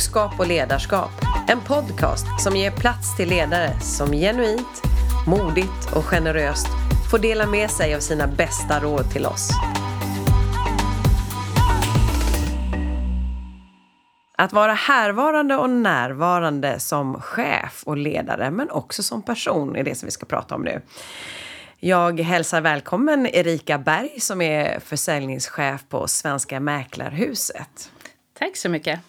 Klokskap och ledarskap. En podcast som ger plats till ledare som genuint, modigt och generöst får dela med sig av sina bästa råd till oss. Att vara härvarande och närvarande som chef och ledare, men också som person, är det som vi ska prata om nu. Jag hälsar välkommen Erika Berg som är försäljningschef på Svenska Mäklarhuset. Tack så mycket.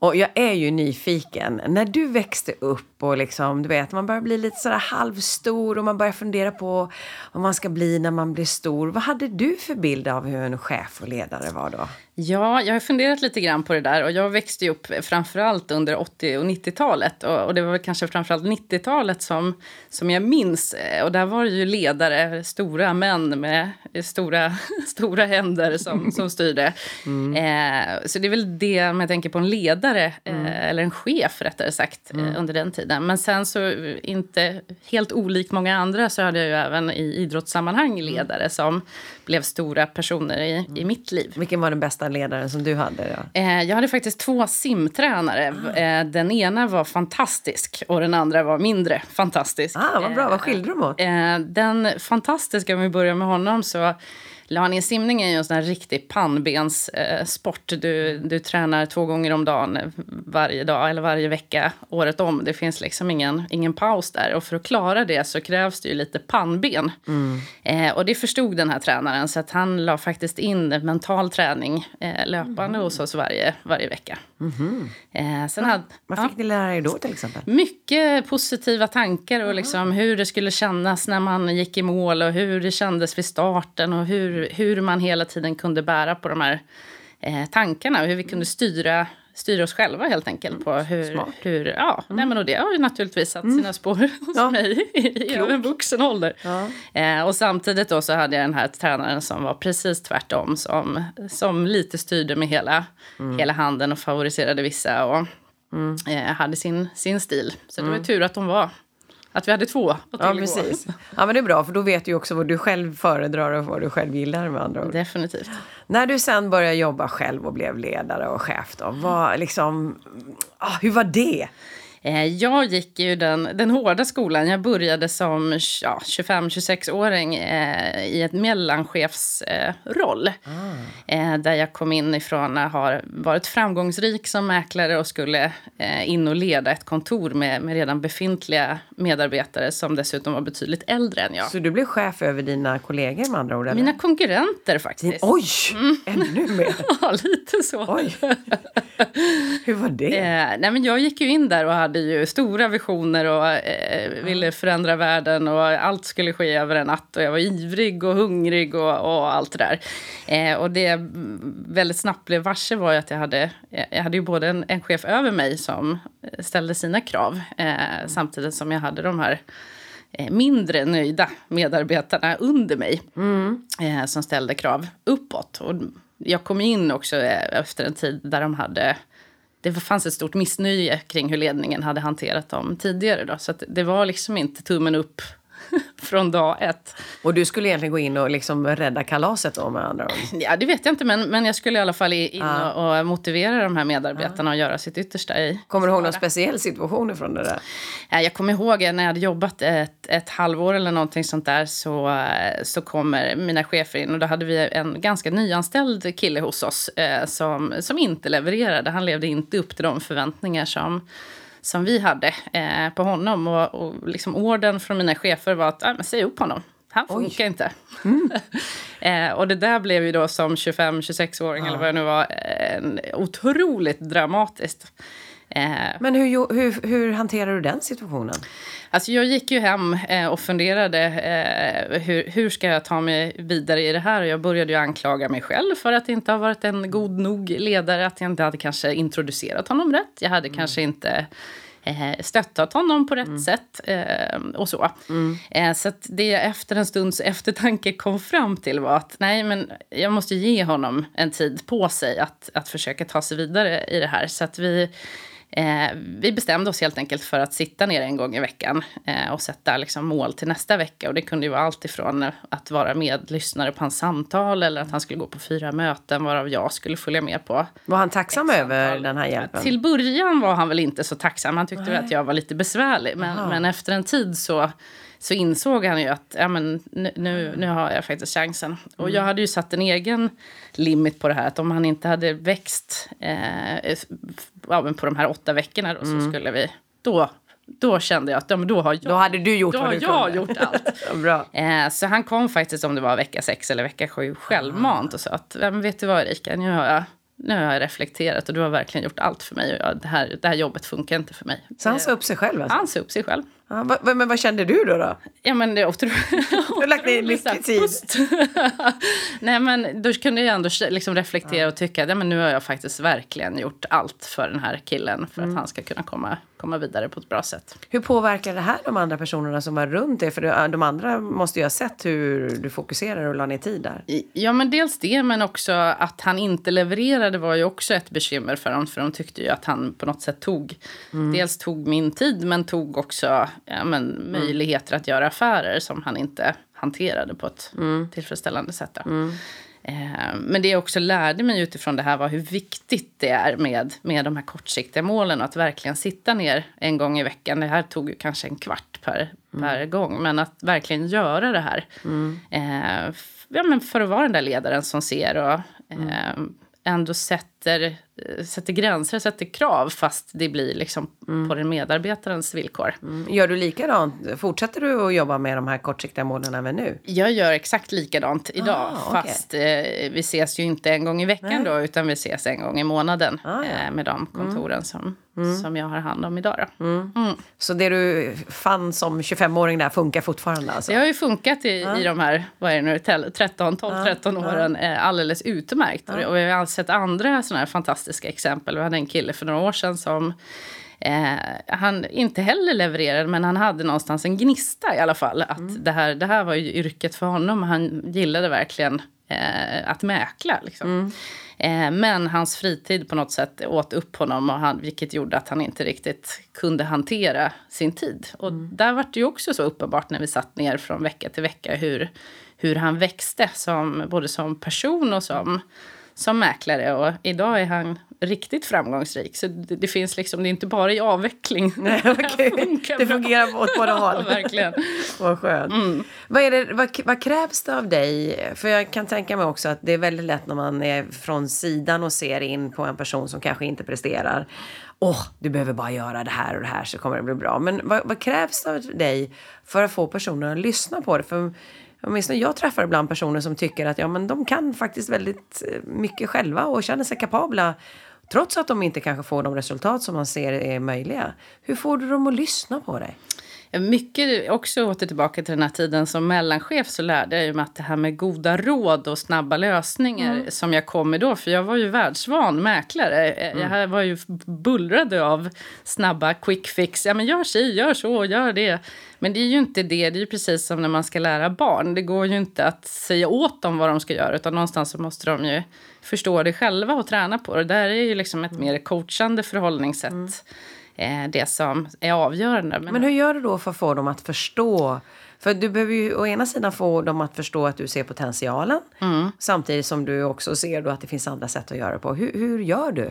Och jag är ju nyfiken. När du växte upp och liksom, du vet, man börjar bli lite sådär halvstor och man börjar fundera på vad man ska bli när man blir stor. Vad hade du för bild av hur en chef och ledare var då? Ja, jag har funderat lite grann på det där och jag växte upp framförallt under 80 och 90-talet och, och, det var väl kanske framförallt 90-talet som, som jag minns och där var det ju ledare, stora män med stora, stora händer som, som styrde. Mm. Eh, så det är väl det om jag tänker på en ledare, eh, mm. eh, eller en chef rättare sagt, mm. eh, under den tiden. Men sen så inte helt olikt många andra så hade jag ju även i idrottssammanhang mm. ledare som blev stora personer i, i mm. mitt liv. Vilken var den bästa ledaren som du hade? Eh, jag hade faktiskt två simtränare. Ah. Eh, den ena var fantastisk och den andra var mindre fantastisk. Ah, vad bra. Vad skilde de åt? Eh, den fantastiska, om vi börjar med honom, så Löning simning är ju en sån här riktig pannbenssport. Eh, du, du tränar två gånger om dagen varje dag eller varje vecka året om. Det finns liksom ingen, ingen paus där. Och för att klara det så krävs det ju lite pannben. Mm. Eh, och det förstod den här tränaren så att han la faktiskt in mental träning eh, löpande mm. hos oss varje, varje vecka. Mm. Eh, sen hade, Vad fick ja, ni lära er då till exempel? Mycket positiva tankar och liksom hur det skulle kännas när man gick i mål och hur det kändes vid starten och hur hur, man hela tiden kunde bära på de här eh, tankarna och hur vi kunde styra styra oss själva helt enkelt. på hur, hur ja, mm. nej, men och Det har ju naturligtvis satt mm. sina spår hos ja. mig i även vuxen ålder. Ja. Eh, och samtidigt då så hade jag den här tränaren som var precis tvärtom. Som, som lite styrde med hela, mm. hela handen och favoriserade vissa. Och mm. eh, hade sin, sin stil. Så det var mm. tur att de var att vi hade två att Ja, precis. Ja, men det är bra, för då vet du också vad du själv föredrar och vad du själv gillar med andra ord. Definitivt. När du sen började jobba själv och blev ledare och chef då, vad, liksom, ah, hur var det? Eh, jag gick ju den, den hårda skolan. Jag började som ja, 25-26-åring eh, i ett mellanchefsroll. Eh, ah. där jag kom in ifrån att ha varit framgångsrik som mäklare och skulle eh, in och leda ett kontor med, med redan befintliga medarbetare som dessutom var betydligt äldre än jag. Så du blev chef över dina kollegor med andra ord? Eller? Mina konkurrenter faktiskt. oj! Mm. Ännu mer? ja, lite så. Oj. Hur var det? Eh, nej, men jag gick ju in där och hade hade ju stora visioner och eh, ville förändra världen och allt skulle ske över en natt. Och jag var ivrig och hungrig och, och allt det där. Eh, och det väldigt snabbt blev varse var ju att jag hade, jag hade ju både en, en chef över mig som ställde sina krav eh, samtidigt som jag hade de här eh, mindre nöjda medarbetarna under mig mm. eh, som ställde krav uppåt. Och jag kom in också eh, efter en tid där de hade det fanns ett stort missnöje kring hur ledningen hade hanterat dem tidigare. Då. Så det var liksom inte tummen upp från dag ett. Och du skulle egentligen gå in och liksom rädda kalaset då med andra ord? Ja, det vet jag inte, men, men jag skulle i alla fall in ja. och, och, motivera de här medarbetarna ja. och göra sitt yttersta i Kommer du ihåg någon speciell situation från det där? Ja, jag kommer ihåg när jag hade jobbat ett, ett halvår eller någonting sånt där så, så kommer mina chefer in och då hade vi en ganska nyanställd kille hos oss eh, som, som inte levererade. Han levde inte upp till de förväntningar som som vi hade eh, på honom. Och, och liksom orden från mina chefer var att äh, säg upp honom. Han funkar Oj. inte. Mm. eh, och det där blev ju då som 25-26-åring ja. eller vad jag nu var eh, otroligt dramatiskt. Eh, Men hur, hur, hur hanterar du den situationen? Alltså jag gick ju hem eh, och funderade eh, hur, hur ska jag ta mig vidare i det här. Och jag började ju anklaga mig själv för att inte ha varit en god nog ledare. Att jag inte hade kanske introducerat honom rätt. Jag hade mm. kanske inte stöttat honom på rätt mm. sätt och så. Mm. Så det jag efter en stunds eftertanke kom fram till var att nej, men jag måste ge honom en tid på sig att, att försöka ta sig vidare i det här. Så att vi Eh, vi bestämde oss helt enkelt för att sitta ner en gång i veckan eh, och sätta liksom, mål till nästa vecka. Och det kunde ju vara allt ifrån att vara medlyssnare på hans samtal eller att han skulle gå på fyra möten varav jag skulle följa med på. Var han tacksam över den här hjälpen? Till början var han väl inte så tacksam. Han tyckte att jag var lite besvärlig. Men, men efter en tid så så insåg han ju att ja, men nu, nu har jag faktiskt chansen. Och mm. jag hade ju satt en egen limit på det här. Att om han inte hade växt eh, på de här åtta veckorna då, mm. så skulle vi... Då, då kände jag att ja, då har jag, då hade du gjort då du jag gjort allt. Bra. Eh, så han kom faktiskt om det var vecka sex eller vecka sju självmant och sa att vet du vad Erika, nu har jag nu har jag reflekterat och du har verkligen gjort allt för mig. Och det, här, det här jobbet funkar inte för mig. Så han sa upp sig själv? Alltså. Han sa upp sig själv. Ja, va, men vad kände du då? då? Ja, men det är otroligt. Du har lagt ner mycket tid. Nej, men då kunde jag ändå liksom reflektera och tycka att ja, men nu har jag faktiskt verkligen gjort allt för den här killen för mm. att han ska kunna komma, komma vidare på ett bra sätt. Hur påverkar det här de andra personerna som var runt dig? För de andra måste ju ha sett hur du fokuserar och la ner tid där. Ja, men dels det, men också att han inte levererade var ju också ett bekymmer för dem. För de tyckte ju att han på något sätt tog, mm. dels tog min tid, men tog också ja, men, mm. möjligheter att göra affärer som han inte hanterade på ett mm. tillfredsställande sätt. Mm. Eh, men det jag också lärde mig utifrån det här var hur viktigt det är med, med de här kortsiktiga målen och att verkligen sitta ner en gång i veckan. Det här tog ju kanske en kvart per, mm. per gång, men att verkligen göra det här. Mm. Eh, ja, men för att vara den där ledaren som ser och eh, ändå sätter Eh, sätter gränser, sätter krav fast det blir liksom mm. på den medarbetarens villkor. Mm. Gör du likadant? Fortsätter du att jobba med de här kortsiktiga målen även nu? Jag gör exakt likadant idag ah, okay. fast eh, vi ses ju inte en gång i veckan Nej. då utan vi ses en gång i månaden ah, ja. eh, med de kontoren mm. som, mm. som jag har hand om idag. Mm. Mm. Så det du fann som 25-åring där funkar fortfarande? Alltså? Det har ju funkat i, ah. i de här vad är det nu, 13, 12, 13 åren eh, alldeles utmärkt. Och vi har sett andra sådana här fantastiska exempel. Vi hade en kille för några år sedan som eh, han inte heller levererade, men han hade någonstans en gnista i alla fall. Att mm. det, här, det här var ju yrket för honom. Han gillade verkligen eh, att mäkla. Liksom. Mm. Eh, men hans fritid på något sätt åt upp honom, och han, vilket gjorde att han inte riktigt kunde hantera sin tid. Och mm. där var det ju också så uppenbart när vi satt ner från vecka till vecka hur, hur han växte, som, både som person och som som mäklare och idag är han riktigt framgångsrik. Så det, det finns liksom, det är inte bara i avveckling. Nej, okay. funkar det fungerar åt båda håll. verkligen. vad skönt. Mm. Vad, är det, vad, vad, krävs det av dig? För jag kan tänka mig också att det är väldigt lätt när man är från sidan och ser in på en person som kanske inte presterar. Åh, oh, du behöver bara göra det här och det här så kommer det bli bra. Men vad, vad krävs det av dig för att få personer att lyssna på det? För Åtminstone jag träffar ibland personer som tycker att ja, men de kan faktiskt väldigt eh, mycket själva och känner sig kapabla trots att de inte kanske får de resultat som man ser är möjliga. Hur får du dem att lyssna på dig? Mycket också åter tillbaka till den här tiden som mellanchef så lärde jag mig att det här med goda råd och snabba lösningar mm. som jag kom med då, för jag var ju världsvan mäklare. Mm. Jag var ju bullrade av snabba quick fix. Ja men gör si, gör så, gör det. Men det är ju inte det, det är ju precis som när man ska lära barn. Det går ju inte att säga åt dem vad de ska göra utan någonstans så måste de ju förstå det själva och träna på det. Där är ju liksom ett mm. mer coachande förhållningssätt. Mm eh, det som är avgörande. Men, Men hur gör du då för att få dem att förstå? För du behöver ju å ena sidan få dem att förstå att du ser potentialen mm. samtidigt som du också ser då att det finns andra sätt att göra det på. Hur, hur gör du?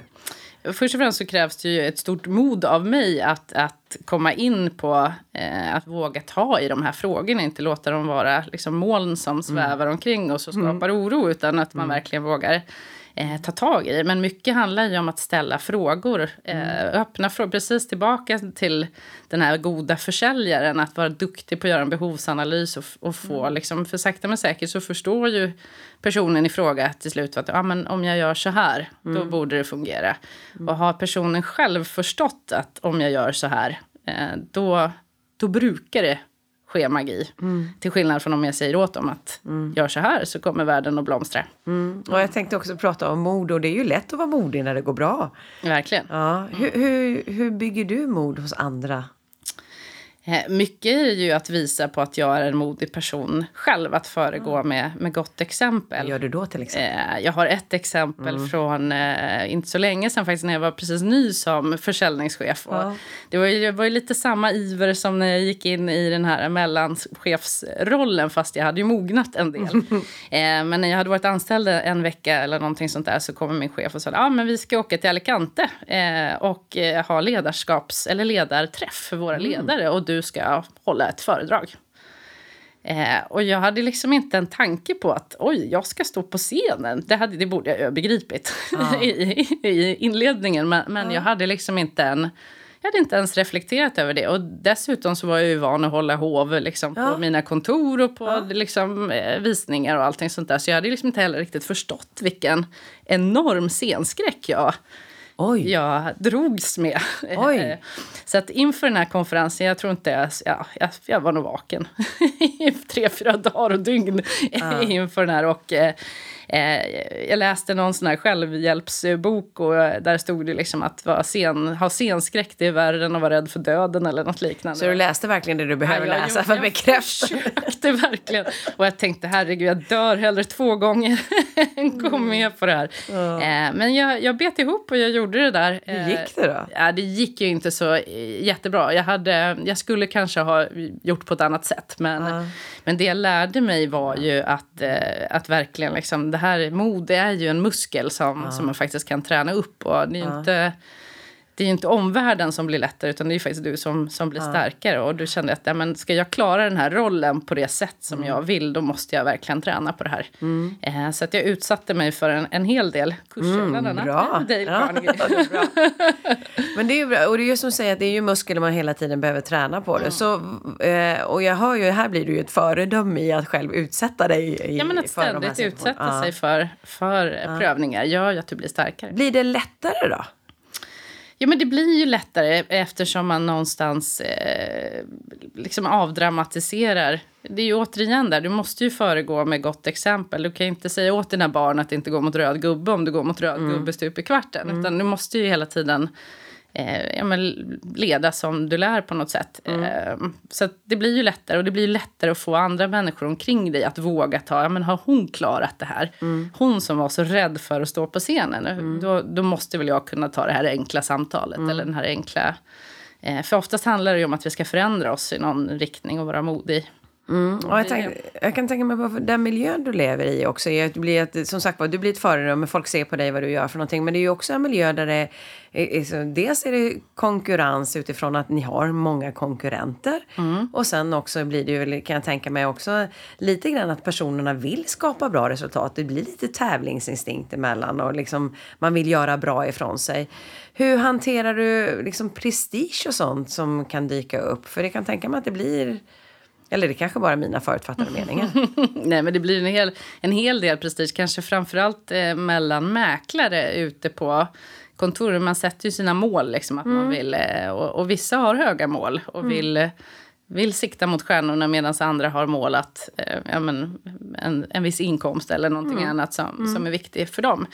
Först och främst så krävs det ju ett stort mod av mig att, att komma in på eh, att våga ta i de här frågorna. Inte låta dem vara liksom, moln som mm. svävar mm. omkring och så skapar mm. oro. Utan att man mm. verkligen vågar eh, ta tag i. Men mycket handlar ju om att ställa frågor. Eh, mm. öppna frågor. Precis tillbaka till den här goda försäljaren. Att vara duktig på att göra en behovsanalys. Och, och få, mm. liksom, för sakta men säkert så förstår ju personen i fråga till slut att ja, men om jag gör så här, mm. då borde det fungera. Mm. Och har personen själv förstått att om jag gör så här, eh, då, då brukar det ske magi. Mm. Till skillnad från om jag säger åt dem att mm. gör så här så kommer världen att blomstra. Mm. Och jag tänkte också prata om mod och det är ju lätt att vara modig när det går bra. Verkligen. Ja. Hur, hur, hur bygger du mod hos andra? Eh, mycket är ju att visa på att jag är en modig person själv, att föregå mm. med, med gott exempel. Vad gör du då till exempel? Eh, jag har ett exempel mm. från eh, inte så länge sedan faktiskt, när jag var precis ny som försäljningschef. Ja. det, var ju, det var ju lite samma iver som när jag gick in i den här mellanchefsrollen, fast jag hade ju mognat en del. men när jag hade varit anställd en vecka eller någonting sånt där så kommer min chef och sa ah, men vi ska åka till Alicante och ha ledarskaps eller ledarträff för våra mm. ledare. Och du ska hålla ett föredrag. Eh, och jag hade liksom inte en tanke på att oj, jag ska stå på scenen. Det, hade, det borde jag begripit ah. i, i, inledningen. Men, men ah. jag hade liksom inte en... Jag hade inte ens reflekterat över det. Och dessutom så var jag ju van att hålla hov liksom, ja. på mina kontor och på ja. liksom, eh, visningar och allting sånt där. Så jag hade liksom inte heller riktigt förstått vilken enorm scenskräck jag Oj. jag drogs med. Oj. Så att inför den här konferensen, jag tror inte jag, ja, jag, jag var nog vaken i tre, fyra dagar och dygn ja. inför den här. Och, eh, Eh, jag läste någon sån här självhjälpsbok och där stod det liksom att vara sen, ha scenskräck det är värre än att vara rädd för döden eller något liknande. Så du läste verkligen det du behöver ja, läsa för att bekräfta? Jag försökte verkligen. Och jag tänkte herregud, jag dör hellre två gånger än gå mm. med på det här. Mm. men jag, jag bet ihop och jag gjorde det där. Hur gick det då? ja, det gick ju inte så eh, jättebra. Jag, hade, jag skulle kanske ha gjort på ett annat sätt. Men, mm. men det jag lärde mig var ju att, att verkligen liksom, här mod är ju en muskel som, ja. som man faktiskt kan träna upp. Och det är ja. inte det är inte omvärlden som blir lättare utan det är faktiskt du som, som blir ja. starkare. Och du kände att ja, men ska jag klara den här rollen på det sätt som mm. jag vill då måste jag verkligen träna på det här. Mm. Eh, så att jag utsatte mig för en, en hel del kurser, mm, bland annat bra. Dale ja, bra. Men det är ju bra. Och det är ju som säger att det är ju muskler man hela tiden behöver träna på det. Mm. Så, eh, och jag hör ju, här blir du ju ett föredöme i att själv utsätta dig i, Ja men att ständigt utsätta sig för, för prövningar gör ju att du blir starkare. Blir det lättare då? Ja, men det blir ju lättare eftersom man någonstans eh, liksom avdramatiserar. Det är ju återigen där, du måste ju föregå med gott exempel. Du kan inte säga åt dina barn att inte gå mot röd gubbe om du går mot röd mm. gubbe stup i kvarten. Mm. Utan du måste ju hela tiden eh, ja, men leda som du lär på något sätt. Mm. Eh, så det blir ju lättare och det blir lättare att få andra människor omkring dig att våga ta, ja men har hon klarat det här? Mm. Hon som var så rädd för att stå på scenen, mm. då, då måste väl jag kunna ta det här enkla samtalet mm. eller den här enkla eh, för oftast handlar det ju om att vi ska förändra oss i någon riktning och vara modig. Mm. Och jag, tänk, jag, kan tänka mig på den miljön du lever i också. Du blir ett, som sagt du blir ett föredöme, folk ser på dig vad du gör för någonting. Men det är ju också en miljö där det är, dels är det konkurrens utifrån att ni har många konkurrenter. Mm. Och sen också blir det ju, kan jag tänka mig också, lite grann att personerna vill skapa bra resultat. Det blir lite tävlingsinstinkt emellan och liksom man vill göra bra ifrån sig. Hur hanterar du liksom prestige och sånt som kan dyka upp? För det kan tänka mig att det blir eller det kanske bara är mina förutfattade meningar. Nej, men det blir en hel, en hel del prestige. Kanske framförallt eh, mellan mäklare ute på kontoren. Man sätter ju sina mål. Liksom, att mm. man vill, eh, och, och, vissa har höga mål och mm. vill vill sikta mot stjärnorna medan andra har målat eh, ja, men, en, en viss inkomst eller någonting mm. annat som, mm. som är viktigt för dem.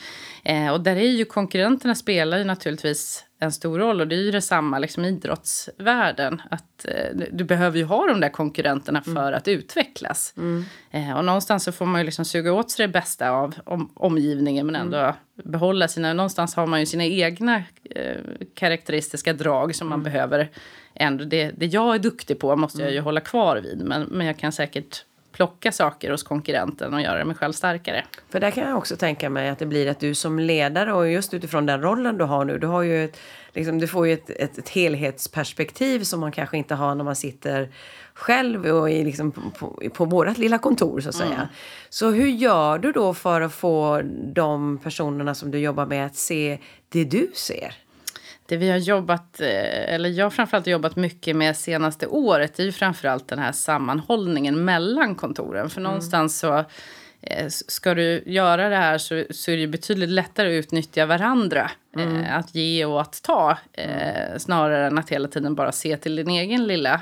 Eh, och där är ju konkurrenterna spelar ju naturligtvis en stor roll och det är ju detsamma liksom i idrottsvärlden. Att, eh, du behöver ju ha de där konkurrenterna mm. för mm. att utvecklas. Mm. Eh, och någonstans så får man ju liksom suga åt sig det bästa av om, omgivningen men ändå mm. behålla sina, någonstans har man ju sina egna eh, karaktäristiska drag som man mm. behöver ändå, det, det jag är duktig på måste jag ju mm. hålla kvar vid. Men, men jag kan säkert plocka saker hos konkurrenten och göra mig själv starkare. För där kan jag också tänka mig att det blir att du som ledare och just utifrån den rollen du har nu, du har ju ett, liksom, du får ju ett, ett, ett helhetsperspektiv som man kanske inte har när man sitter själv och i, liksom, på, på, vårt lilla kontor så att säga. Mm. Så hur gör du då för att få de personerna som du jobbar med att se det du ser? Det vi har jobbat, eh, eller jag framförallt har jobbat mycket med senaste året är ju framförallt den här sammanhållningen mellan kontoren. För mm. någonstans så eh, ska du göra det här så, så är det betydligt lättare att utnyttja varandra. Mm. att ge och att ta. Mm. snarare än att hela tiden bara se till din egen lilla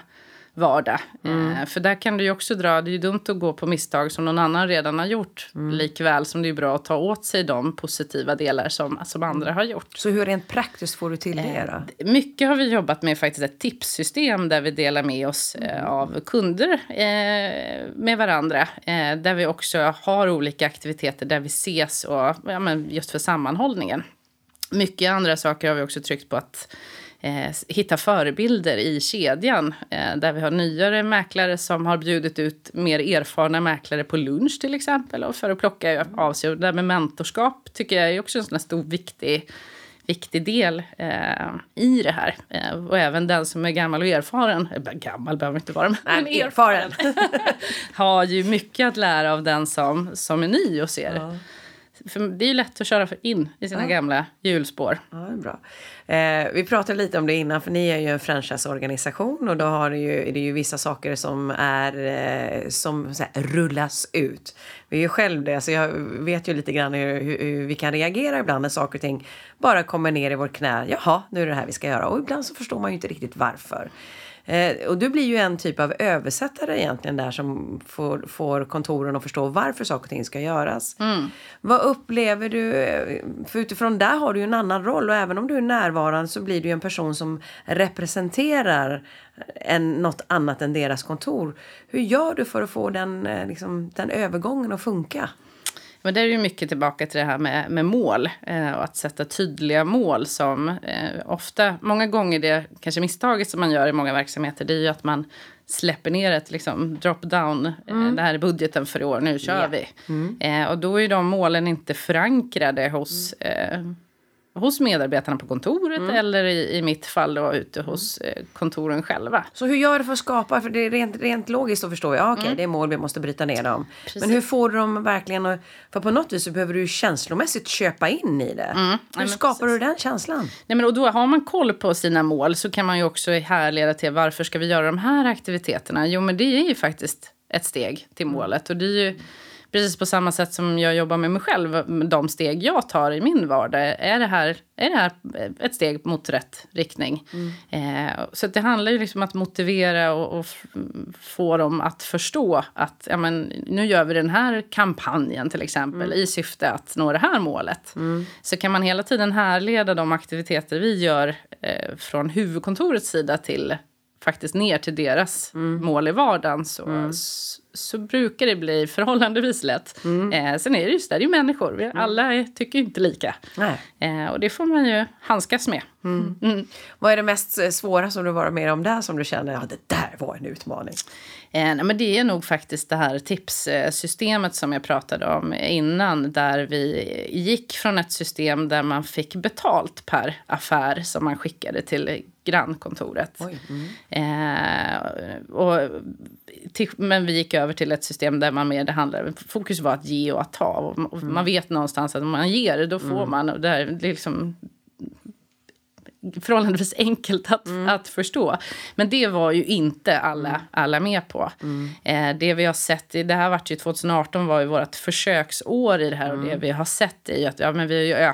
vardag. Mm. för där kan du ju också dra, det är ju dumt att gå på misstag som någon annan redan har gjort. Mm. Likväl som det är bra att ta åt sig de positiva delar som, som andra har gjort. Så hur rent praktiskt får du till det då? mycket har vi jobbat med faktiskt ett tipssystem där vi delar med oss mm. av kunder eh, med varandra. Eh, där vi också har olika aktiviteter där vi ses och ja, men just för sammanhållningen. Mycket andra saker har vi också tryckt på att eh, hitta förebilder i kedjan. Eh, där vi har nyare mäklare som har bjudit ut mer erfarna mäklare på lunch till exempel. Och för att plocka av sig. Och det där med mentorskap tycker jag är också en sån stor viktig viktig del eh, i det här. Eh, och även den som är gammal och erfaren, eh, gammal behöver inte vara, men Nej, erfaren, har ju mycket att lära av den som, som är ny och ser. Ja. För det är ju lätt att köra in i sina ja. gamla hjulspår. Ja, det är bra. Eh, vi pratade lite om det innan, för ni är ju en franchiseorganisation och då har det ju, det är ju vissa saker som, är, eh, som här, rullas ut. Vi är ju själv det, så jag vet ju lite grann hur, hur, hur, vi kan reagera ibland när saker och ting bara kommer ner i vårt knä. Jaha, nu är det här vi ska göra. Och ibland så förstår man ju inte riktigt varför. Eh, och du blir ju en typ av översättare egentligen där som får, får kontoren att förstå varför saker och ting ska göras. Mm. Vad upplever du? För utifrån där har du ju en annan roll och även om du är närvarande så blir du ju en person som representerar en, något annat än deras kontor. Hur gör du för att få den, eh, liksom, den övergången att funka? Men det är ju mycket tillbaka till det här med, med mål eh, och att sätta tydliga mål som eh, ofta, många gånger det kanske misstaget som man gör i många verksamheter, det är ju att man släpper ner ett liksom, drop down. Eh, mm. Eh, det här är budgeten för i år, nu kör yeah. vi. Mm. Eh, och då är de målen inte förankrade hos mm. Hos medarbetarna på kontoret mm. eller i, i mitt fall då ute mm. hos eh, kontoren själva. Så hur gör du för att skapa, för det är rent, rent logiskt så förstår jag, okej okay, mm. det är mål vi måste bryta ner dem. Precis. Men hur får du dem verkligen, för på något vis så behöver du känslomässigt köpa in i det. Mm. Hur ja, skapar precis. du den känslan? Nej, men och då har man koll på sina mål så kan man ju också härleda till varför ska vi göra de här aktiviteterna? Jo men det är ju faktiskt ett steg till mm. målet och det är ju precis på samma sätt som jag jobbar med mig själv, de steg jag tar i min vardag, är det här, är det här ett steg mot rätt riktning? Mm. Eh, så det handlar ju liksom om att motivera och, och få dem att förstå att ja, men, nu gör vi den här kampanjen till exempel mm. i syfte att nå det här målet. Mm. Så kan man hela tiden härleda de aktiviteter vi gör eh, från huvudkontorets sida till faktiskt ner till deras mm. mål i vardagen så, mm. Så, brukar det bli förhållandevis lätt. Mm. Eh, sen är det just det, det är ju människor. Vi, mm. alla är, tycker inte lika. Eh, och det får man ju handskas med. Mm. Mm. Vad är det mest svåra som du varit med om där som du känner att ja, det där var en utmaning? Eh, men det är nog faktiskt det här tipssystemet som jag pratade om innan. Där vi gick från ett system där man fick betalt per affär som man skickade till grannkontoret. Mm. Eh, och, till, men vi gick över till ett system där man mer, det handlar, fokus var att ge och att ta. Och, och mm. Man vet någonstans att om man ger, då får mm. man. Och det, är, det är liksom förhållandevis enkelt att, mm. att förstå. Men det var ju inte alla, mm. alla med på. Mm. Eh, det vi har sett, det här vart ju 2018 var ju vårt försöksår i det här och det mm. vi har sett är ju att ja, men vi har ju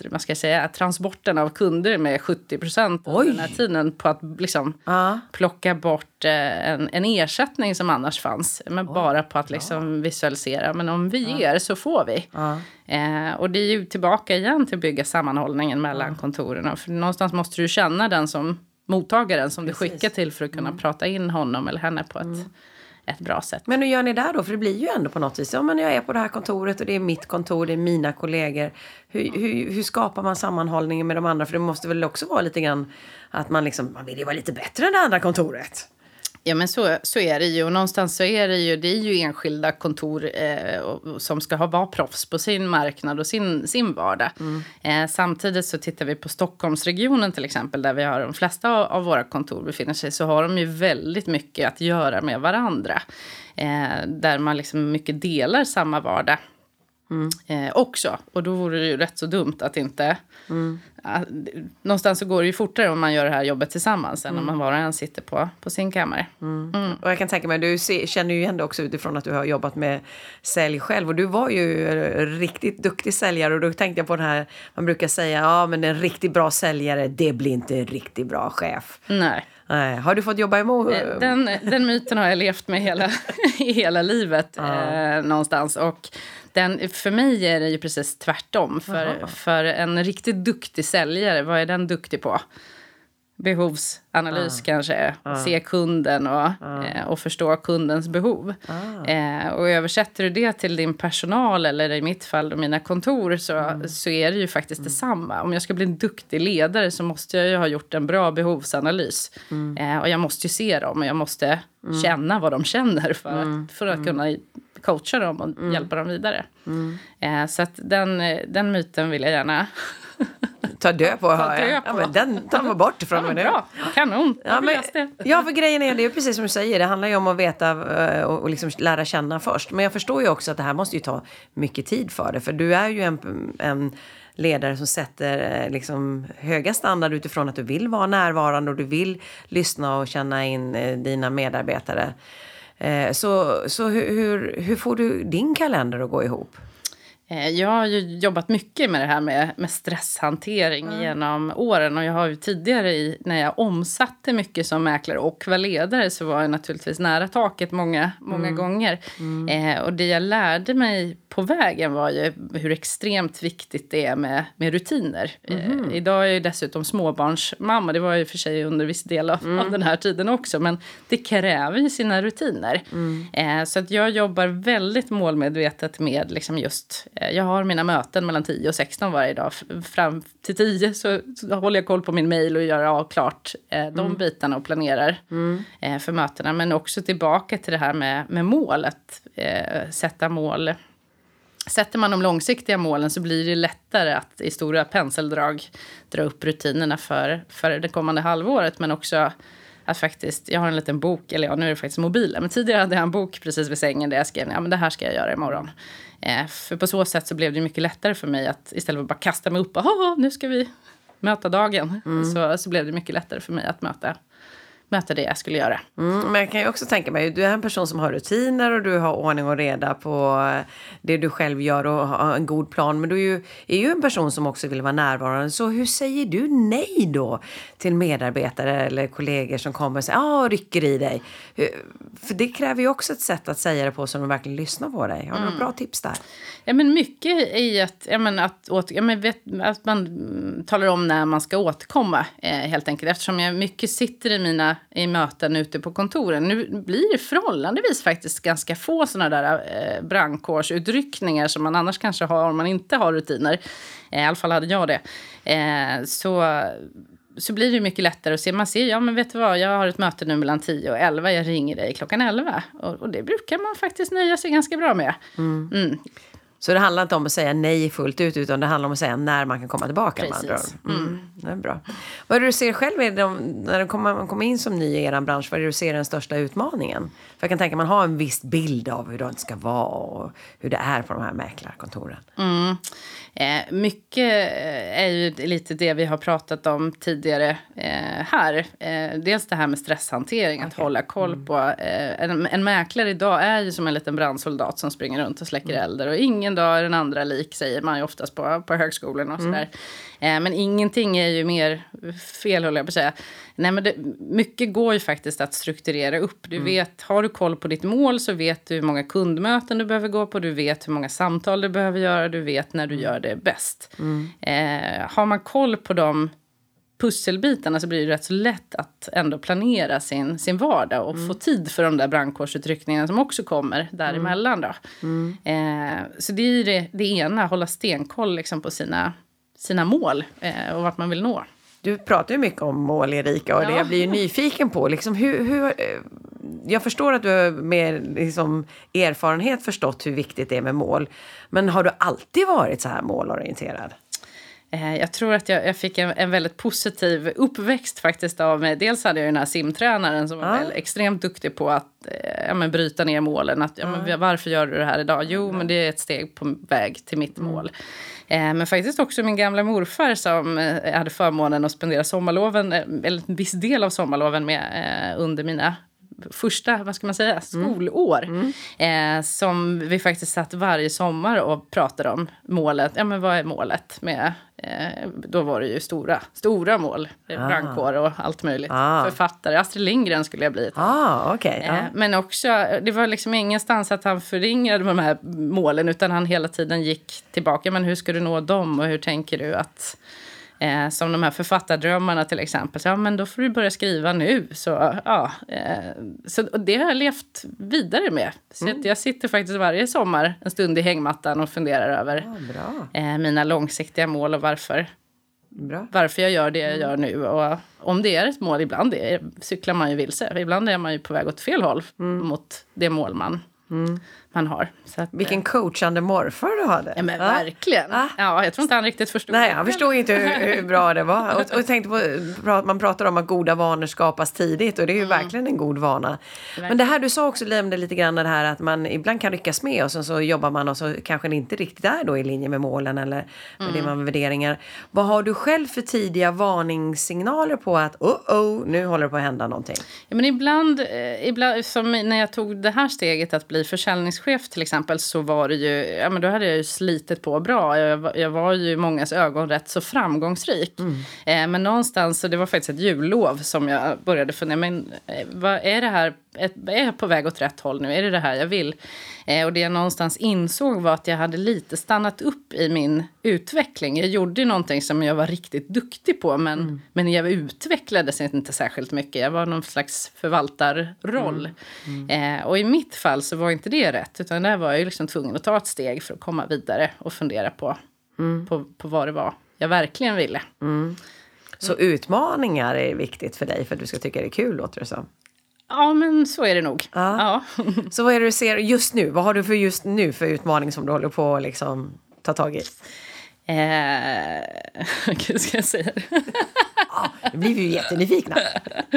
ökat man ska säga, transporten av kunder med 70 procent den här tiden på att liksom ah. plocka bort eh, en, en ersättning som annars fanns. Men Oj. bara på att liksom visualisera. Men om vi ah. ger så får vi. Ah. Eh, och det är ju tillbaka igen till att bygga sammanhållningen mellan kontoren. För någonstans måste du känna den som mottagaren som Precis. du skickar till för att kunna mm. prata in honom eller henne på ett mm ett bra sätt. Men hur gör ni där då? För det blir ju ändå på något vis, ja men jag är på det här kontoret och det är mitt kontor, det är mina kollegor. Hur, hur, hur skapar man sammanhållningen med de andra? För det måste väl också vara lite grann att man liksom, man vill ju vara lite bättre än det andra kontoret. Ja, men så, så är det ju. Och någonstans så är det ju, det är ju enskilda kontor eh, som ska ha, vara proffs på sin marknad och sin, sin vardag. Mm. Eh, samtidigt så tittar vi på Stockholmsregionen till exempel, där vi har de flesta av, av våra kontor befinner sig, så har de ju väldigt mycket att göra med varandra. Eh, där man liksom mycket delar samma vardag. Mm. Eh, också. Och då vore det ju rätt så dumt att inte... Mm. Äh, någonstans så går det ju fortare om man gör det här jobbet tillsammans mm. än om man var och en sitter på, på sin kammare. Mm. mm. Och jag kan tänka mig, du ser, känner ju igen det också utifrån att du har jobbat med sälj själv. Och du var ju riktigt duktig säljare och då tänkte jag på den här, man brukar säga, ja men en riktigt bra säljare, det blir inte en riktigt bra chef. Nej. Nej. Har du fått jobba emot? Eh, den, den myten har jag levt med hela, hela livet ja. eh, någonstans. Och den, för mig är det ju precis tvärtom. För, för en riktigt duktig säljare, vad är den duktig på? behovsanalys ah. kanske. Ah. Se kunden och, ah. eh, och förstå kundens behov. Ah. Eh, och översätter du det till din personal eller i mitt fall mina kontor så, mm. så är det ju faktiskt mm. detsamma. Om jag ska bli en duktig ledare så måste jag ju ha gjort en bra behovsanalys. Mm. Eh, och jag måste ju se dem och jag måste mm. känna vad de känner för, mm. för att mm. kunna coacha dem och hjälpa dem vidare. Eh, så att den, den myten vill jag gärna Ta död på, hör jag. Ja, men den tar man bort ifrån mig nu. Bra. Kanon. Ja, men, ja, för grejen är, det är precis som du säger, det handlar ju om att veta eh, och, och liksom lära känna först. Men jag förstår ju också att det här måste ju ta mycket tid för det. För du är ju en, en ledare som sätter eh, liksom höga standard utifrån att du vill vara närvarande och du vill lyssna och känna in dina medarbetare. Eh, så, så hur, hur får du din kalender att gå ihop? Eh, jag har ju jobbat mycket med det här med, med stresshantering mm. genom åren. Och jag har ju tidigare i, när jag omsatte mycket som mäklare och var ledare så var jag naturligtvis nära taket många, många mm. gånger. Mm. Eh, och det jag lärde mig på vägen var ju hur extremt viktigt det är med, med rutiner. Eh, mhm. idag är jag dessutom småbarnsmamma. Det var ju för sig under viss del av, mm. av den här tiden också. Men det kräver ju sina rutiner. Mm. Eh, så att jag jobbar väldigt målmedvetet med liksom just... Eh, jag har mina möten mellan 10 och 16 varje dag. Fram till 10 så, så håller jag koll på min mail och gör av klart eh, de mm. bitarna och planerar mm. eh, för mötena. Men också tillbaka till det här med, med mål. Att eh, sätta mål Sätter man de långsiktiga målen så blir det lättare att i stora penseldrag dra upp rutinerna för, för det kommande halvåret. Men också att faktiskt, jag har en liten bok, eller ja nu är det faktiskt mobilen, men tidigare hade jag en bok precis vid sängen där jag skrev, ja men det här ska jag göra imorgon. Eh, för på så sätt så blev det mycket lättare för mig att istället för att bara kasta mig upp och nu ska vi möta dagen, mm. så, så blev det mycket lättare för mig att möta möta det jag skulle göra. Mm, men jag kan ju också tänka mig, du är en person som har rutiner och du har ordning och reda på det du själv gör och har en god plan. Men du är ju, är ju en person som också vill vara närvarande. Så hur säger du nej då till medarbetare eller kollegor som kommer och säger, ah, rycker i dig? För det kräver ju också ett sätt att säga det på så de verkligen lyssnar på dig. Har du mm. några bra tips där? Ja, men mycket i att, ja, men att, åt, ja, men vet, att man talar om när man ska återkomma, eh, helt enkelt. Eftersom jag mycket sitter i mina i möten ute på kontoren. Nu blir det förhållandevis faktiskt ganska få såna där eh, brandkårsutryckningar som man annars kanske har om man inte har rutiner. Eh, I alla fall hade jag det. Eh, så så blir det mycket lättare att se. Man ser, ja men vet du vad, jag har ett möte nu mellan 10 och 11, jag ringer dig klockan 11. Och, och det brukar man faktiskt nöja sig ganska bra med. Mm. Mm. Så det handlar inte om att säga nej fullt ut, utan det handlar om att säga när man kan komma tillbaka. Precis. Mm. Mm. Det är bra. Vad är det du ser själv är de, när du kommer, kommer in som ny i er bransch? Vad är det du ser den största utmaningen? För jag kan tänka man har en viss bild av hur det ska vara och hur det är på de här mäklarkontoren. Mm. Eh, mycket eh, är ju lite det vi har pratat om tidigare eh, här. Eh, dels det här med stresshantering, okay. att hålla koll mm. på. Eh, en, en mäklare idag är ju som en liten brandsoldat som springer runt och släcker mm. eldar. Och ingen dag är den andra lik, säger man ju oftast på, på högskolan och sådär. Mm. men ingenting är ju mer fel, håller jag på att säga. Nej, men det, mycket går ju faktiskt att strukturera upp. Du mm. vet, har du koll på ditt mål så vet du hur många kundmöten du behöver gå på. Du vet hur många samtal du behöver göra. Du vet när du mm. gör det bäst. Mm. Eh, har man koll på de pusselbitarna så blir det rätt så lätt att ändå planera sin, sin vardag och mm. få tid för de där brandkårsutryckningarna som också kommer däremellan. Då. Mm. Eh, så det är det, det ena, hålla stenkoll liksom på sina, sina mål eh, och vart man vill nå. Du pratar ju mycket om mål, Erika, och ja. det jag blir ju nyfiken på. Liksom, hur, hur, eh, jag förstår att du har med liksom, erfarenhet förstått hur viktigt det är med mål. Men har du alltid varit så här målorienterad? Eh, jag tror att jag, jag fick en, en, väldigt positiv uppväxt faktiskt av mig. Dels hade jag den här simtränaren som var ja. extremt duktig på att eh, ja, men bryta ner målen. Att, ja, men varför gör du det här idag? Jo, men det är ett steg på väg till mitt mm. mål. Eh, men faktiskt också min gamla morfar som eh, hade förmånen att spendera sommarloven, eh, eller en viss del av sommarloven med eh, under mina första vad ska man säga, mm. skolår. Mm. Mm. Eh, som vi faktiskt satt varje sommar och pratade om målet. Ja, men vad är målet med... Eh, då var det ju stora, stora mål. Ah. Brandkår och allt möjligt. Ah. Författare. Astrid Lindgren skulle jag bli. Ah, okay. eh, men också, det var liksom ingenstans att han förringade de här målen utan han hela tiden gick tillbaka. Men hur ska du nå dem och hur tänker du att Eh, som de här författardrömmarna till exempel. Så, ja, men då får du börja skriva nu. Så, ja, eh, så det har jag levt vidare med. Så mm. jag sitter faktiskt varje sommar en stund i hängmattan och funderar över ja, eh, mina långsiktiga mål och varför. Bra. Varför jag gör det jag gör nu. Och om det är ett mål, ibland är, cyklar man ju vilse. Ibland är man ju på väg åt fel håll mm. mot det mål man mm man har. Att, Vilken eh, coachande morfar du hade. Ja, men ja. verkligen. Ja. ja, jag tror inte han riktigt förstod. Nej, han förstod inte hur, hur, bra det var. Och, och tänkte på, man pratar om att goda vanor skapas tidigt och det är ju mm. verkligen en god vana. Verkligen. Men det här du sa också nämnde lite grann det här att man ibland kan ryckas med och sen så jobbar man och så kanske det inte riktigt är då i linje med målen eller med mm. man värderingar. Vad har du själv för tidiga varningssignaler på att oh, oh nu håller det på att hända någonting? Ja, men ibland, eh, ibland som när jag tog det här steget att bli försäljningschef chef till exempel så var det ju, ja men då hade jag ju slitit på bra. Jag, jag var ju i mångas ögon rätt så framgångsrik. Mm. Eh, men någonstans, så det var faktiskt ett jullov som jag började fundera, men eh, vad är det här ett, är på väg åt rätt håll nu? Är det det här jag vill? Eh, och det jag någonstans insåg var att jag hade lite stannat upp i min utveckling. Jag gjorde någonting som jag var riktigt duktig på men, mm. men jag utvecklades inte särskilt mycket. Jag var någon slags förvaltarroll. Mm. Mm. Eh, och i mitt fall så var inte det rätt utan där var jag liksom tvungen att ta ett steg för att komma vidare och fundera på, mm. på, på vad det var jag verkligen ville. Mm. Så utmaningar är viktigt för dig för att du ska tycka det är kul låter det som? Ja, men så är det nog. Ja. ja. så vad är det du ser just nu? Vad har du för just nu för utmaning som du håller på att liksom ta tag i? Eh, hur ska jag säga det? ja, nu blir vi ju jättenyfikna.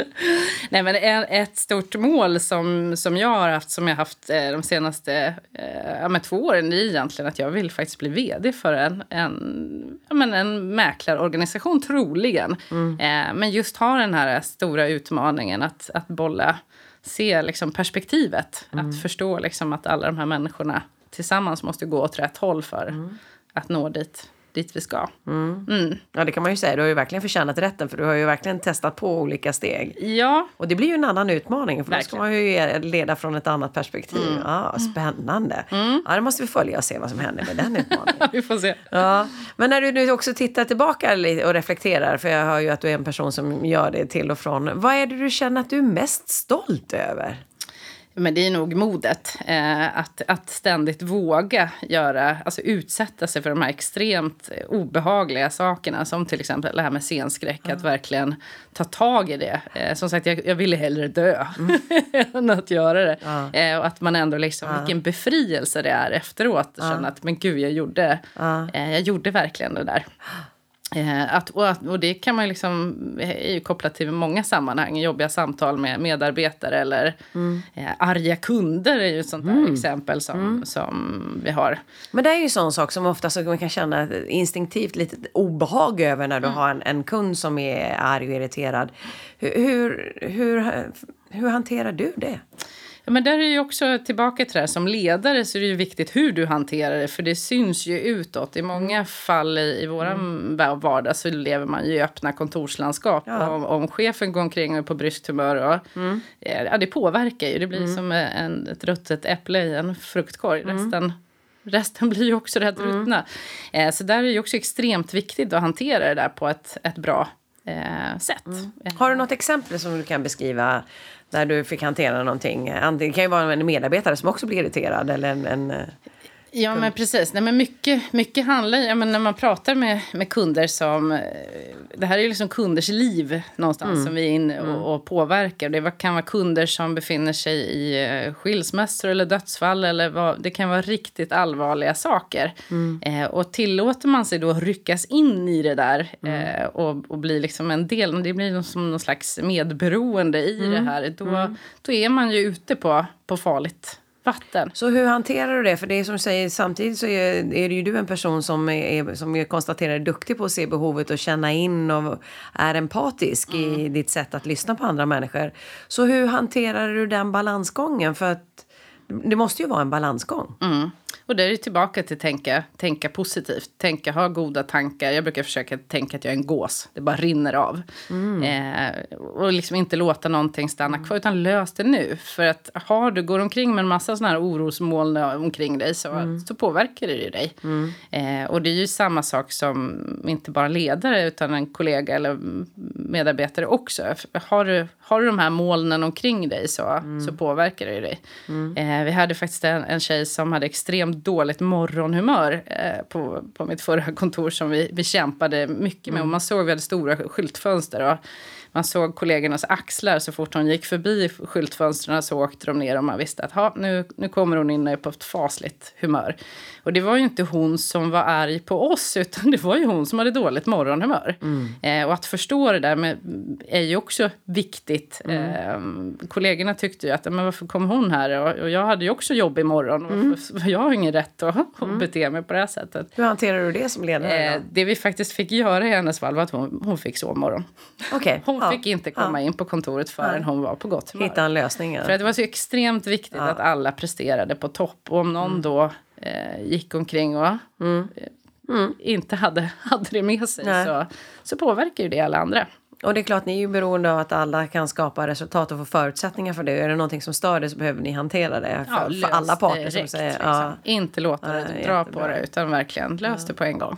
Nej, men ett stort mål som, som jag har haft, som jag haft eh, de senaste eh, ja, två åren, är egentligen att jag vill faktiskt bli vd för en, en, ja, men en mäklarorganisation, troligen. Mm. Eh, men just ha den här stora utmaningen att, att bolla, se liksom perspektivet. Mm. Att förstå liksom att alla de här människorna tillsammans måste gå åt rätt håll för mm. att nå dit dit vi ska. Mm. Mm. Ja, det kan man ju säga. Du har ju verkligen förtjänat rätten för du har ju verkligen testat på olika steg. Ja. Och det blir ju en annan utmaning för verkligen. då ska man ju leda från ett annat perspektiv. Mm. Ja, spännande. Mm. Ja, det måste vi följa och se vad som händer med den utmaningen. vi får se. Ja. Men när du nu också tittar tillbaka och reflekterar, för jag hör ju att du är en person som gör det till och från. Vad är det du känner att du är mest stolt över? Men det är nog modet. Eh, att, att ständigt våga göra, alltså utsätta sig för de här extremt obehagliga sakerna. Som till exempel det här med scenskräck. Mm. Att verkligen ta tag i det. Eh, som sagt, jag, jag ville hellre dö mm. än att göra det. Mm. Eh, och att man ändå liksom, vilken befrielse det är efteråt. Känna att men gud, jag gjorde, eh, jag gjorde verkligen det där. Eh, att, och, att, och, det kan man ju liksom, är ju kopplat till många sammanhang. Jobbiga samtal med medarbetare eller mm. eh, arga kunder är ju ett sånt där mm. exempel som, mm. som vi har. Men det är ju en sån sak som ofta så man kan känna instinktivt lite obehag över när du mm. har en, en, kund som är arg och irriterad. Hur, hur, hur, hur hanterar du det? Ja, men där är ju också tillbaka till det här, som ledare så är det ju viktigt hur du hanterar det för det syns ju utåt. I många mm. fall i, i våra mm. vardag så lever man ju i öppna kontorslandskap. Ja. Om, om chefen går omkring och är på bryskt humör, och, mm. ja, det påverkar ju. Det blir mm. som en, ett ruttet äpple i en fruktkorg. Mm. Resten resten blir ju också rätt mm. ruttna. Eh, så där är det också extremt viktigt att hantera det där på ett, ett bra eh, sätt. Mm. Har du något exempel som du kan beskriva där du fick hantera någonting? Det kan ju vara en medarbetare som också blir irriterad eller en, en Ja, men precis. Nej, men mycket, mycket handlar ja, men när man pratar med, med kunder som... Eh, det här är ju liksom kunders liv någonstans mm. som vi är inne och, mm. och, påverkar. Det kan vara kunder som befinner sig i eh, skilsmässor eller dödsfall. Eller vad, det kan vara riktigt allvarliga saker. Mm. Eh, och tillåter man sig då att ryckas in i det där mm. eh, och, och bli liksom en del, det blir som någon slags medberoende i det mm. här. Då, då är man ju ute på, på farligt vatten. Så hur hanterar du det? För det är som du säger, samtidigt så är, är det ju du en person som är, som jag konstaterar är duktig på att se behovet och känna in och är empatisk mm. i ditt sätt att lyssna på andra människor. Så hur hanterar du den balansgången? För att det måste ju vara en balansgång. Mm. Och det är ju tillbaka till tänka, tänka positivt, tänka, ha goda tankar. Jag brukar försöka tänka att jag är en gås, det bara rinner av. Mm. Eh, och liksom inte låta någonting stanna kvar, utan lös det nu. För att har du går omkring med en massa sådana här orosmoln omkring dig så, mm. så påverkar det ju dig. Mm. Eh, och det är ju samma sak som inte bara ledare utan en kollega eller medarbetare också. Har du, har du de här molnen omkring dig så, mm. så påverkar det ju dig. Mm. Eh, vi hade faktiskt en, en tjej som hade extremt dåligt morgonhumör eh, på, på mitt förra kontor som vi, vi kämpade mycket med. Mm. Och man såg, vi hade stora skyltfönster. Och man såg kollegornas axlar så fort hon gick förbi skyltfönstren så åkte de ner och man visste att ha, nu, nu kommer hon in på ett fasligt humör. Och det var ju inte hon som var arg på oss utan det var ju hon som hade dåligt morgonhumör. Mm. Eh, och att förstå det där med, är ju också viktigt. Mm. Eh, kollegorna tyckte ju att men varför kom hon här? Och, och jag hade ju också jobb imorgon. Mm. Och jag har ingen rätt att, att mm. bete mig på det här sättet. Hur hanterar du det som ledare? Eh, det vi faktiskt fick göra i hennes fall var att hon, hon fick sovmorgon. Okay. Hon ja. fick inte komma ja. in på kontoret förrän hon var på gott humör. Hitta en lösning. För det var så extremt viktigt att alla presterade på topp. Och om någon mm. då eh, gick omkring och mm. Eh, mm. inte hade, hade det med sig så, så påverkar ju det alla andra. Och det är klart, ni är ju beroende av att alla kan skapa resultat och få förutsättningar för det. Är det någonting som stör det så behöver ni hantera det för, ja, för alla parter. Direkt, som säger, liksom. ja. Inte låta det dra jättebra. på det utan verkligen lös det på en gång.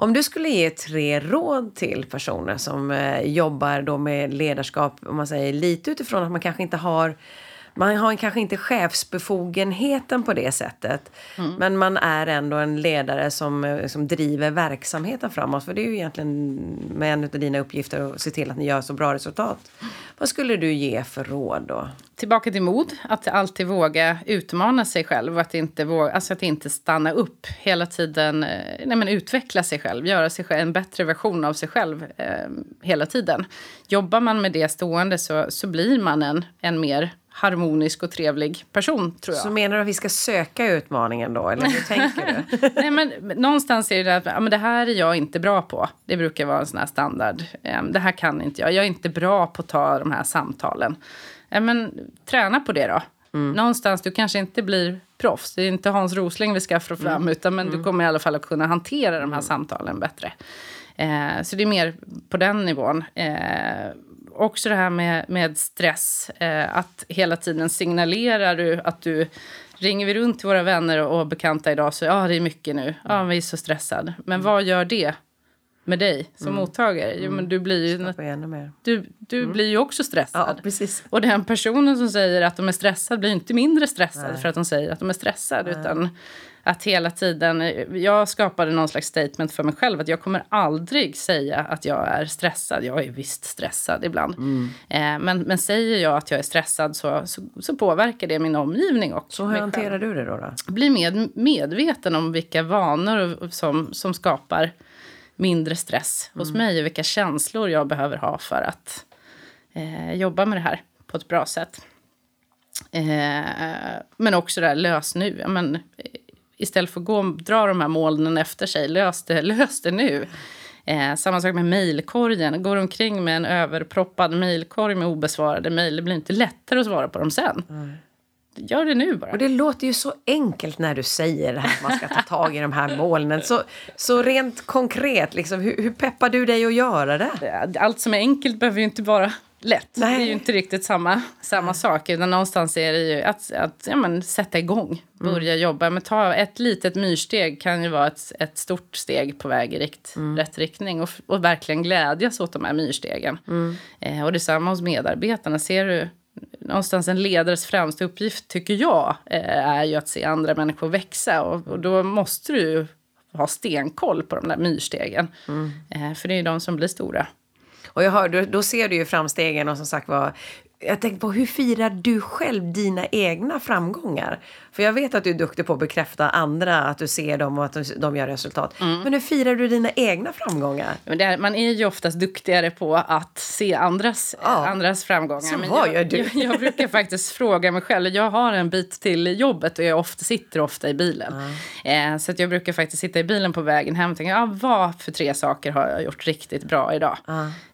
Om du skulle ge tre råd till personer som eh, jobbar då med ledarskap, om man säger lite utifrån att man kanske inte har man har kanske inte chefsbefogenheten på det sättet. Mm. Men man är ändå en ledare som, eh, som driver verksamheten framåt. För det är ju egentligen med en av dina uppgifter att se till att ni gör så bra resultat. Vad skulle du ge för råd då? Tillbaka till mod. Att alltid våga utmana sig själv. Att inte, våga, alltså att inte stanna upp. Hela tiden eh, nej men utveckla sig själv. Göra sig själv, en bättre version av sig själv eh, hela tiden. Jobbar man med det stående så, så blir man en, en mer harmonisk och trevlig person, tror jag. Så menar du att vi ska söka utmaningen då, eller hur tänker du? Nej, men någonstans är det att ja, men det här är jag inte bra på. Det brukar vara en sån här standard. Um, det här kan inte jag. Jag är inte bra på att ta de här samtalen. Ja, men träna på det då. Mm. Någonstans, du kanske inte blir proffs. Det är inte Hans Rosling vi ska få fram, mm. utan men mm. du kommer i alla fall att kunna hantera de här mm. samtalen bättre. Eh, så det är mer på den nivån. Eh, också det här med, med stress. Eh, att hela tiden signalerar du att du ringer vi runt till våra vänner och bekanta idag så ja, det är mycket nu. Ja, vi är så stressade. Men mm. vad gör det med dig som mm. mottagare? Jo, men du blir ju, du, du mm. blir ju också stressad. Ja, precis. Och den personen som säger att de är stressade blir inte mindre stressad Nej. för att de säger att de är stressade. Utan att hela tiden, jag skapade någon slags statement för mig själv att jag kommer aldrig säga att jag är stressad. Jag är visst stressad ibland. Mm. Eh, men, men säger jag att jag är stressad så, så, så påverkar det min omgivning också. Så hur hanterar du det då? då? Bli med, medveten om vilka vanor som, som skapar mindre stress hos mm. mig och vilka känslor jag behöver ha för att eh, jobba med det här på ett bra sätt. Eh, men också det här lös nu. Men, istället för att gå och dra de här molnen efter sig, lös det, lös det nu. Eh, samma sak med mejlkorgen. Går omkring med en överproppad mejlkorg med obesvarade mejl. Det blir inte lättare att svara på dem sen. Mm. Gör det nu bara. Och det låter ju så enkelt när du säger det här att man ska ta tag i de här molnen. Så, så rent konkret, liksom, hur, hur peppar du dig att göra det? Allt som är enkelt behöver ju inte vara lätt. Nej. Det är ju inte riktigt samma, samma sak. Utan någonstans är det ju att, att ja, men, sätta igång, börja jobba. Men ta ett litet myrsteg kan ju vara ett, ett stort steg på väg i rikt, rätt riktning. Och, och verkligen glädjas åt de här myrstegen. Eh, och detsamma hos medarbetarna. Ser du någonstans en ledares främsta uppgift, tycker jag, eh, är ju att se andra människor växa. Och, och då måste du ju ha stenkoll på de där myrstegen. Eh, för det är ju de som blir stora. Och jag hör, då, då ser du ju framstegen och som sagt var jag tänkte på hur firar du själv dina egna framgångar? För jag vet att du är duktig på att bekräfta andra, att du ser dem och att de gör resultat. Men hur firar du dina egna framgångar? Är, man är ju oftast duktigare på att se andras, Ja. andras framgångar. Så Men vad jag, gör du? Jag, jag brukar faktiskt fråga mig själv. Jag har en bit till jobbet och jag ofta, sitter ofta i bilen. Eh, så att jag brukar faktiskt sitta i bilen på vägen hem och tänka, ah, vad för tre saker har jag gjort riktigt bra idag?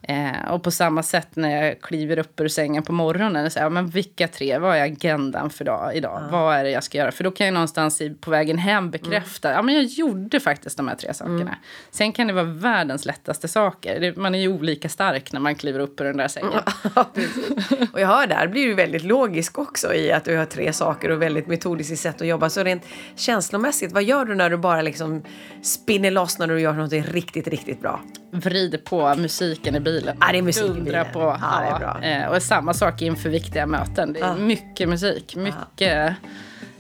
Eh, och på samma sätt när jag kliver upp ur sängen på morgonen, säger, ah, men vilka tre, vad är agendan för dag, idag? Vad är det jag ska göra? För då kan jag någonstans i, på vägen hem bekräfta, ja men jag gjorde faktiskt de här tre sakerna. Sen kan det vara världens lättaste saker. Det, man är ju olika stark när man kliver upp ur den där sängen. Ja, och jag hör där blir du väldigt logisk också i att du har tre saker och väldigt metodiskt i sätt att jobba. Så rent känslomässigt, vad gör du när du bara liksom spinner loss när du gör något riktigt, riktigt bra? Vrider på musiken i bilen. Ja, det är musik i Dundrar bilen. på. Ja, det är bra. Eh, och samma sak inför viktiga möten. Det är Ja. mycket musik, mycket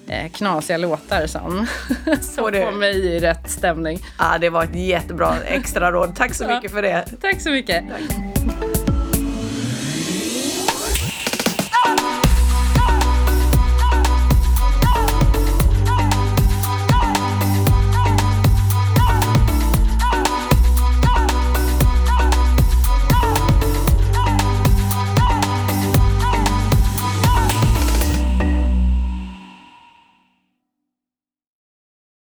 eh, knasiga låtar som, som Får mig i rätt stämning. Ja, det var ett jättebra extra råd. Tack så mycket för det. Tack så mycket.